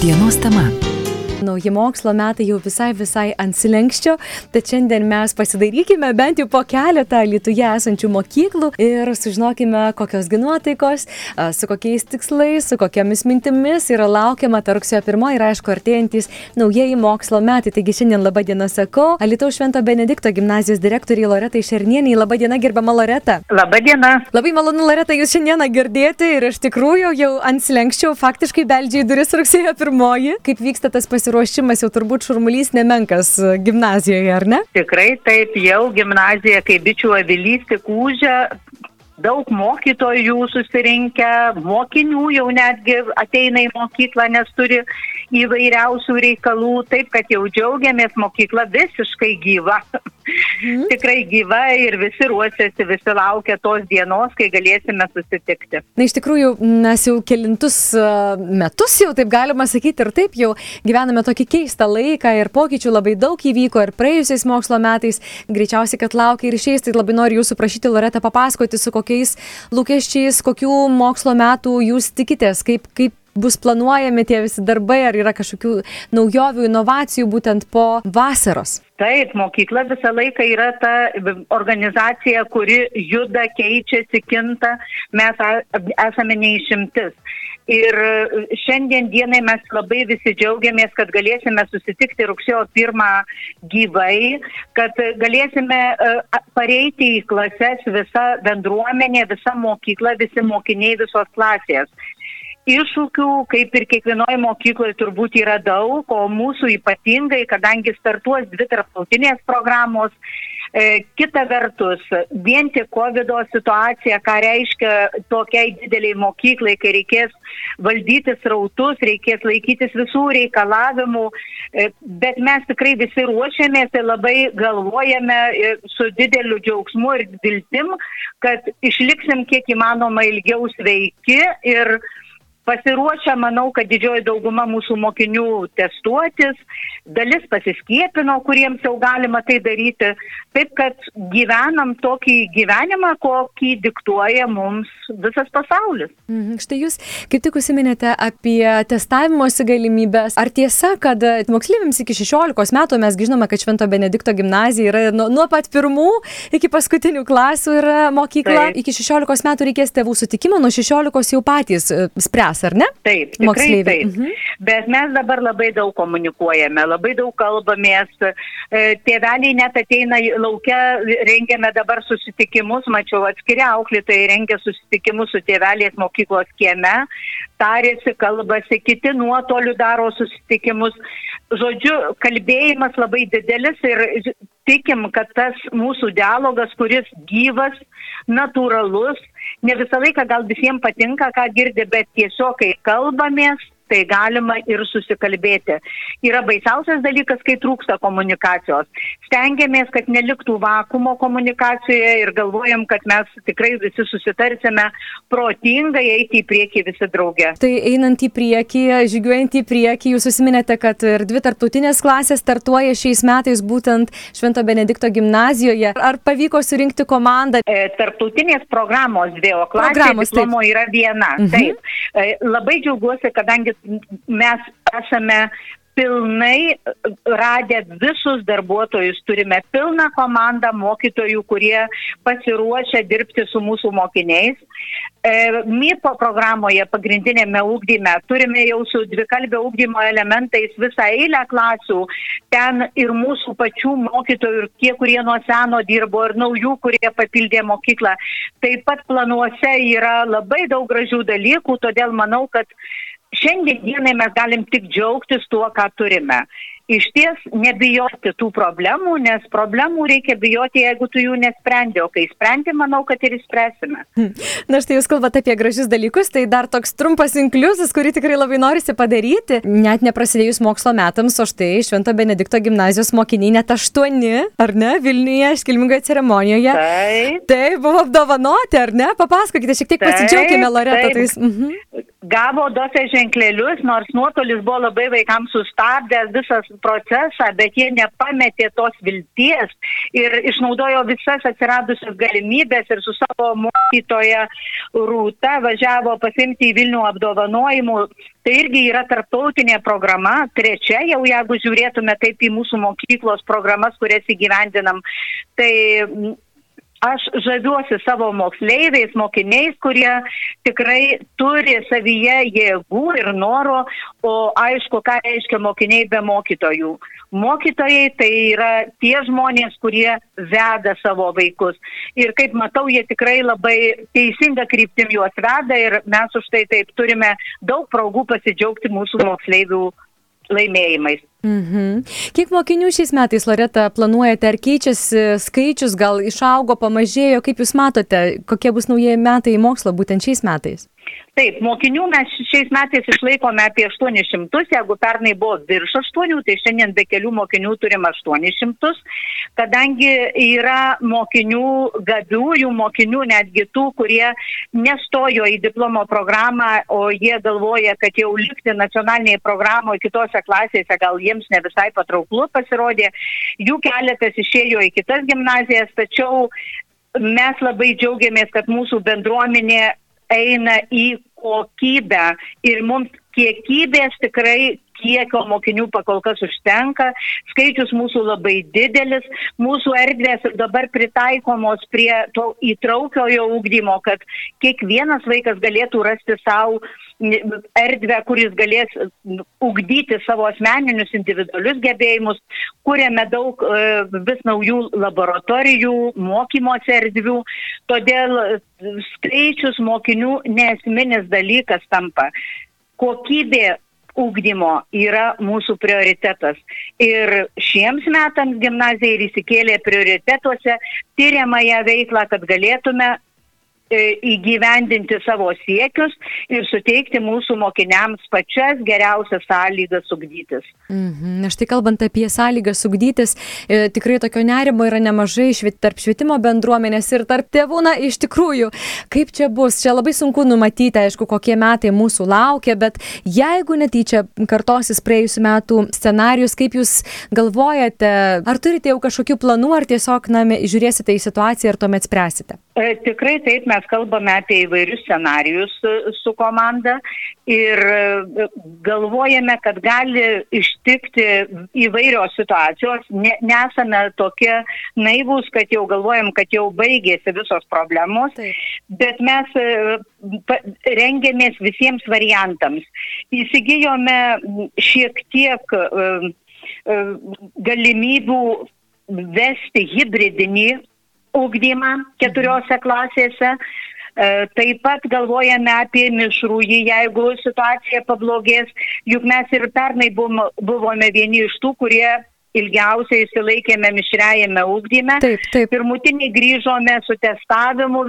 Dienos tema nauji mokslo metai jau visai visai ant slenkščio, tad šiandien mes pasidarykime bent jau po keletą Lietuvoje esančių mokyklų ir sužinokime, kokios ginuotaikos, su kokiais tikslais, su kokiamis mintimis yra laukiama ta rugsėjo pirmoji ir aišku artėjantis naujieji mokslo metai. Taigi šiandien laba diena sakau, Alitaus Švento Benedikto gimnazijos direktoriai Loretai Šernieniai. Laba diena, gerbama Loreta. Labą dieną. Labai malonu, Loreta, jūs šiandieną girdėti ir iš tikrųjų jau ant slenkščio faktiškai beldžia į duris rugsėjo pirmoji. Kaip vyksta tas pasirodymas? Pasiruošimas jau turbūt šurmulys nemenkas e, gimnazijoje, ar ne? Tikrai taip, jau gimnazija kaip bičių avilys tik užia, daug mokytojų susirinkę, mokinių jau netgi ateina į mokyklą, nes turi įvairiausių reikalų, taip kad jau džiaugiamės mokykla visiškai gyva. Mhm. Tikrai gyva ir visi ruošiasi, visi laukia tos dienos, kai galėsime susitikti. Na iš tikrųjų, mes jau kelintus metus jau taip galima sakyti ir taip jau gyvename tokį keistą laiką ir pokyčių labai daug įvyko ir praėjusiais mokslo metais, greičiausiai, kad laukia ir išeis, tai labai noriu jūsų prašyti, Loreta, papasakoti, su kokiais lūkesčiais, kokių mokslo metų jūs tikitės, kaip, kaip bus planuojami tie visi darbai, ar yra kažkokių naujovių, inovacijų būtent po vasaros? Taip, mokykla visą laiką yra ta organizacija, kuri juda, keičiasi, kinta, mes esame neišimtis. Ir šiandien dienai mes labai visi džiaugiamės, kad galėsime susitikti rugsėjo pirmą gyvai, kad galėsime pareiti į klases visa bendruomenė, visa mokykla, visi mokiniai, visos klasės iššūkių, kaip ir kiekvienoje mokykloje turbūt yra daug, o mūsų ypatingai, kadangi startuos dvi tarptautinės programos, e, kita vertus, vien tik COVID situacija, ką reiškia tokiai dideliai mokyklai, kai reikės valdyti srautus, reikės laikytis visų reikalavimų, e, bet mes tikrai visi ruošiamės ir labai galvojame e, su dideliu džiaugsmu ir viltim, kad išliksim kiek įmanoma ilgiau sveiki ir pasiruošę, manau, kad didžioji dauguma mūsų mokinių testuotis, dalis pasiskiepino, kuriems jau galima tai daryti. Taip, kad gyvenam tokį gyvenimą, kokį diktuoja mums visas pasaulis. Mhm. Štai jūs kaip tik užsiminėte apie testavimosi galimybės. Ar tiesa, kad moksleiviams iki 16 metų mes žinome, kad Švento Benedikto gimnazija yra nuo, nuo pat pirmų iki paskutinių klasių yra mokykla. Taip. Iki 16 metų reikės tėvų sutikimo, nuo 16 jau patys e, spręs mes, ar ne? Taip, tikrai taip. Mhm. Bet mes dabar labai daug komunikuojame, labai daug kalbamės. E, tėveliai net ateina laukia, rengiame dabar susitikimus, mačiau atskiri auklėtojai rengia susitikimus su tėveliais mokyklos kieme, tarėsi, kalbasi, kiti nuotoliu daro susitikimus. Žodžiu, kalbėjimas labai didelis ir tikim, kad tas mūsų dialogas, kuris gyvas, natūralus, ne visą laiką gal visiems patinka, ką girdi, bet tiesiog, kai kalbamės, tai galima ir susikalbėti. Yra baisiausias dalykas, kai trūksta komunikacijos. Stengiamės, kad neliktų vakumo komunikacijoje ir galvojam, kad mes tikrai visi susitarsime protingai eiti į priekį visi drauge. Tai einant į priekį, žygiuojant į priekį, jūs susiminėte, kad ir dvi tarptautinės klasės startuoja šiais metais būtent Švento Benedikto gimnazijoje. Ar pavyko surinkti komandą? E, tarptautinės programos dvi, o klasės diplomo yra viena. Mhm. Taip. E, labai džiaugiuosi, kadangi mes esame pilnai radę visus darbuotojus, turime pilną komandą mokytojų, kurie pasiruošę dirbti su mūsų mokiniais. E, MIPO programoje pagrindinėme ūkdyme turime jau su dvikalbio ūkdymo elementais visą eilę klasių. Ten ir mūsų pačių mokytojų, ir tie, kurie nuo seno dirbo, ir naujų, kurie papildė mokyklą. Taip pat planuose yra labai daug gražių dalykų, todėl manau, kad šiandien dienai mes galim tik džiaugtis tuo, ką turime iš ties nebijoti tų problemų, nes problemų reikia bijoti, jeigu tu jų nesprendi, o kai sprendi, manau, kad ir išspręsime. Na štai jūs kalbate apie gražius dalykus, tai dar toks trumpas inkliuzas, kurį tikrai labai norisi padaryti, net neprasidėjus mokslo metams, o štai Švento Benedikto gimnazijos mokiniai net aštuoni, ar ne, Vilniuje iškilmingoje ceremonijoje. Taip. Tai buvo apdovanoti, ar ne? Papasakokite, šiek tiek pasidžiaugime, Loreta. Tais. Mhm. Gavo dosę ženklelius, nors nuotolis buvo labai vaikams sustabdęs, visas procesą, bet jie nepametė tos vilties ir išnaudojo visas atsiradusias galimybės ir su savo mokytoja Rūta važiavo pasimti į Vilnių apdovanojimų. Tai irgi yra tarptautinė programa, trečia jau jeigu žiūrėtume taip į mūsų mokyklos programas, kurias įgyvendinam. Tai aš žaviuosi savo moksleiviais, mokiniais, kurie tikrai turi savyje jėgų ir noro, o aišku, ką reiškia mokiniai be mokytojų. Mokytojai tai yra tie žmonės, kurie veda savo vaikus. Ir kaip matau, jie tikrai labai teisinga kryptim juos veda ir mes už tai taip turime daug progų pasidžiaugti mūsų moksleivių laimėjimais. Mhm. Kiek mokinių šiais metais, Loreta, planuojate, ar keičiasi skaičius, gal išaugo, pamažėjo, kaip Jūs matote, kokie bus naujieji metai į mokslą būtent šiais metais? Taip, mokinių mes šiais metais išlaikome apie 800, jeigu pernai buvo virš 8, tai šiandien be kelių mokinių turim 800, kadangi yra mokinių, gabiųjų mokinių, netgi tų, kurie nestojo į diplomo programą, o jie galvoja, kad jau likti nacionalinėje programoje kitose klasėse gal jiems ne visai patrauklu pasirodė, jų keletas išėjo į kitas gimnazijas, tačiau mes labai džiaugiamės, kad mūsų bendruomenė eina į kokybę. Ir mums kiekybės tikrai kiekio mokinių pakol kas užtenka, skaičius mūsų labai didelis, mūsų erdvės dabar pritaikomos prie to įtraukiojo ūkdymo, kad kiekvienas vaikas galėtų rasti savo erdvę, kuris galės ugdyti savo asmeninius individualius gebėjimus, kūrėme daug e, vis naujų laboratorijų, mokymosi erdvių, todėl skaičius mokinių nesminis dalykas tampa. Kokybė ugdymo yra mūsų prioritetas. Ir šiems metams gimnazija ir įsikėlė prioritetuose tyriamąją veiklą, kad galėtume įgyvendinti savo siekius ir suteikti mūsų mokiniams pačias geriausias sąlygas ugdytis. Mhm. Na štai kalbant apie sąlygas ugdytis, e, tikrai tokio nerimo yra nemažai švit, tarp švietimo bendruomenės ir tarp tėvų. Na iš tikrųjų, kaip čia bus, čia labai sunku numatyti, aišku, kokie metai mūsų laukia, bet jeigu netyčia kartosis praėjusiu metu scenarius, kaip jūs galvojate, ar turite jau kažkokių planų, ar tiesiog, na, žiūrėsite į situaciją ir tuomet spręsite? E, tikrai taip, mes kalbame apie įvairius scenarius su, su komanda ir e, galvojame, kad gali ištikti įvairios situacijos. Ne, nesame tokie naivūs, kad jau galvojam, kad jau baigėsi visos problemos, taip. bet mes e, rengiamės visiems variantams. Įsigijome šiek tiek galimybių vesti hybridinį ugdymą keturiose klasėse. E, taip pat galvojame apie mišrųjį, jeigu situacija pablogės, juk mes ir pernai buvome vieni iš tų, kurie ilgiausiai įsilaikėme mišriajame ūkdyme. Taip, taip. Pirmutiniai grįžome su testavimu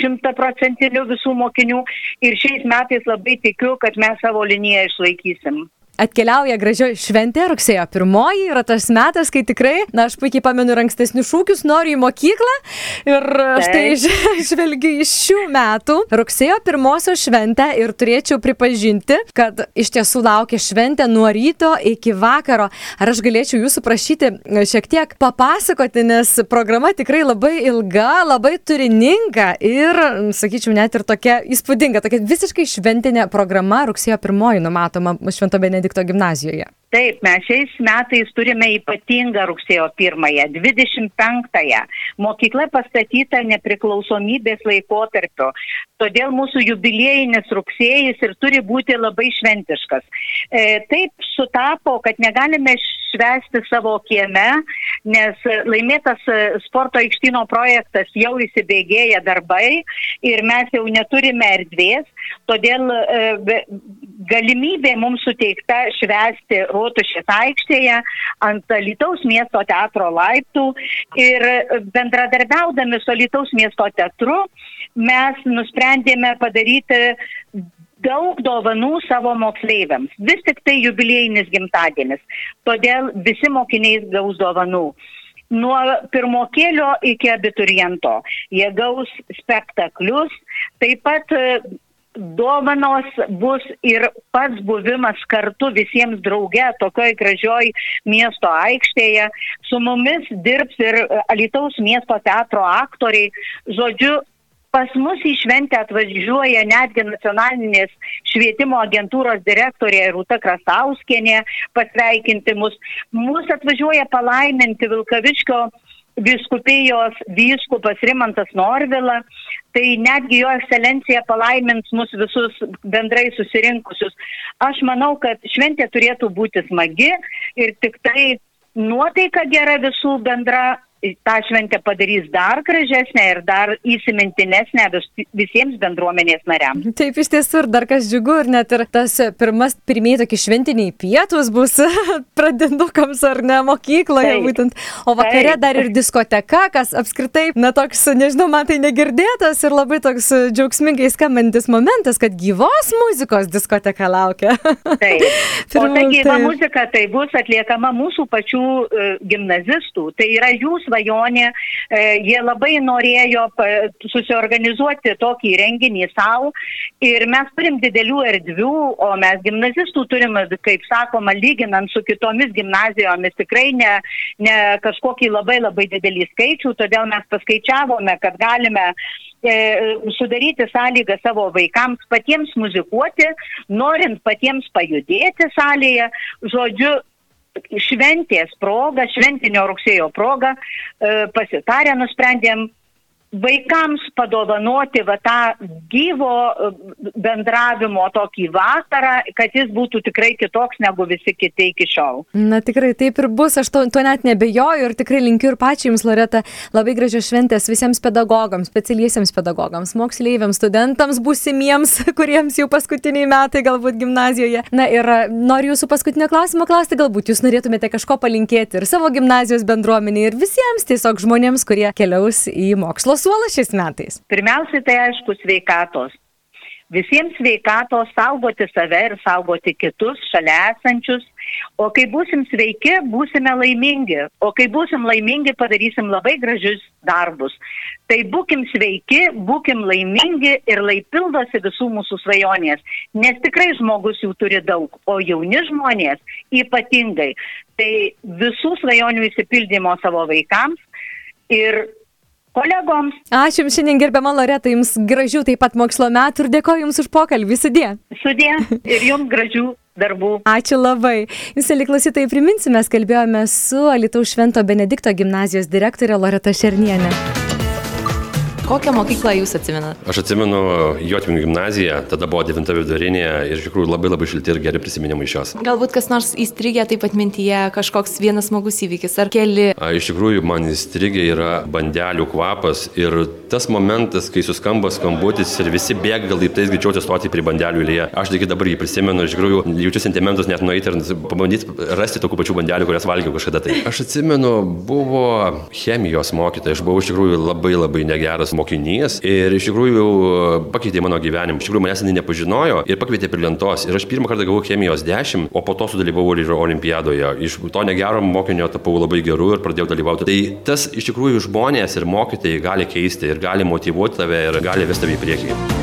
šimtaprocentiniu visų mokinių ir šiais metais labai tikiu, kad mes savo liniją išlaikysim atkeliauja gražioji šventė, rugsėjo pirmoji yra tas metas, kai tikrai, na, aš puikiai pamenu ankstesnius šūkius, noriu į mokyklą ir štai žvelgiu iš šių metų rugsėjo pirmosios šventę ir turėčiau pripažinti, kad iš tiesų laukia šventė nuo ryto iki vakaro. Ar aš galėčiau jūsų prašyti šiek tiek papasakoti, nes programa tikrai labai ilga, labai turininga ir, sakyčiau, net ir tokia įspūdinga, tokia visiškai šventinė programa rugsėjo pirmoji numatoma Švento Benedikto Benedikto gimnazijoje. Taip, mes šiais metais turime ypatingą rugsėjo pirmąją, 25-ąją. Mokykla pastatyta nepriklausomybės laikotarpio. Todėl mūsų jubiliejinis rugsėjais ir turi būti labai šventiškas. E, taip sutapo, kad negalime švesti savo kieme, nes laimėtas sporto aikštino projektas jau įsibėgėja darbai ir mes jau neturime erdvės. Todėl e, galimybė mums suteikta švesti Rotušės aikštėje ant Lietuvos miesto teatro laiptų ir bendradarbiaudami su Lietuvos miesto teatru mes nusprendėme padaryti daug dovanų savo moksleiviams. Vis tik tai jubiliejinis gimtadienis. Todėl visi mokiniai gaus dovanų nuo pirmokėlio iki abituriento. Jie gaus spektaklius, taip pat dovanos bus ir pats buvimas kartu visiems drauge tokioj gražioj miesto aikštėje. Su mumis dirbs ir Alitaus miesto teatro aktoriai. Žodžiu, pas mus į šventę atvažiuoja netgi nacionalinės švietimo agentūros direktorė Rūta Krasauskienė pasveikinti mus. Mūsų atvažiuoja palaiminti Vilkaviškio viskupijos vyskupas Rimantas Norvila, tai netgi jo ekscelencija palaimins mus visus bendrai susirinkusius. Aš manau, kad šventė turėtų būti smagi ir tik tai nuotaika gera visų bendra tą šventę padarys dar gražesnę ir dar įsimintinesnę vis, visiems bendruomenės nariams. Taip iš tiesų ir dar kas džiugu, ir net ir tas pirmas, pirmieji tokie šventiniai pietus bus pradinukams ar ne mokykloje taip, būtent, o vakare taip. dar ir diskoteka, kas apskritai, na toks, nežinau, man tai negirdėtas ir labai toks džiaugsmingai skambantis momentas, kad gyvos muzikos diskoteka laukia. Taip. Pirmų, o ta gyva taip. muzika tai bus atliekama mūsų pačių uh, gimnazistų, tai yra jūs svajonė, e, jie labai norėjo susiorganizuoti tokį renginį savo ir mes turim didelių erdvių, o mes gimnazistų turim, kaip sakoma, lyginant su kitomis gimnazijomis, tikrai ne, ne kažkokį labai labai didelį skaičių, todėl mes paskaičiavome, kad galime e, sudaryti sąlygą savo vaikams patiems muzikuoti, norint patiems pajudėti salėje. Žodžiu, šventės proga, šventinio rugsėjo proga, e, pasitarę nusprendėm vaikams padovanoti va tą gyvo e, bendravimo tokį vakarą, kad jis būtų tikrai kitoks negu visi kiti iki šiol. Na tikrai taip ir bus, aš to, to net nebejoju ir tikrai linkiu ir pačiai jums, Loreta, labai gražios šventės visiems pedagogams, specialiesiams pedagogams, moksleiviams, studentams, būsimiems, kuriems jau paskutiniai metai galbūt gimnazijoje. Na ir e, noriu jūsų paskutinio klausimo klausti, galbūt jūs norėtumėte kažko palinkėti ir savo gimnazijos bendruomeniai ir visiems tiesiog žmonėms, kurie keliaus į mokslo suolą šiais metais? Pirmiausia, tai aišku sveikatos. Visiems sveikatos saugoti save ir saugoti kitus šalia esančius. O kai būsim sveiki, būsime laimingi. O kai būsim laimingi, padarysim labai gražius darbus. Tai būkim sveiki, būkim laimingi ir lai pildosi visų mūsų svajonės. Nes tikrai žmogus jų turi daug, o jauni žmonės ypatingai. Tai visų svajonių įsipildymo savo vaikams ir kolegoms. Ačiū Jums šiandien gerbiama Loreta, Jums gražių taip pat mokslo metų ir dėkoju Jums už pokalbį. Sudė. Sudė ir Jums gražių darbų. Ačiū labai. Jūs, aliklausytojai, priminsime, mes kalbėjome su Alitaus Švento Benedikto gimnazijos direktorė Loreta Šernienė. Kokią mokyklą jūs atsimenat? Aš atsimenu Jotvingių gimnaziją, tada buvo 9 vidurinė ir iš tikrųjų labai labai šilti ir geri prisiminimai iš jos. Galbūt kas nors įstrigė taip pat mintyje, kažkoks vienas smagus įvykis ar keli? A, iš tikrųjų, man įstrigė yra bandelių kvapas ir tas momentas, kai suskamba skambutis ir visi bėga laiptais greičiau atsistoti prie bandelių eilėje. Aš tik dabar jį prisimenu, iš tikrųjų jaučiu sentimentus net nueiti ir pabandyti rasti tokių pačių bandelių, kurias valgiau kažkada tai. Aš atsimenu, buvo chemijos mokytojas, aš buvau iš tikrųjų labai labai negeras mokinys ir iš tikrųjų pakeitė mano gyvenimą. Iš tikrųjų manęs nepažinojo ir pakvietė prie lentos. Ir aš pirmą kartą gavau chemijos 10, o po to sudalyvavau ir olimpiadoje. Iš to negero mokinio tapau labai geru ir pradėjau dalyvauti. Tai tas iš tikrųjų žmonės ir mokytojai gali keisti ir gali motivuoti tave ir gali vesti tave į priekį.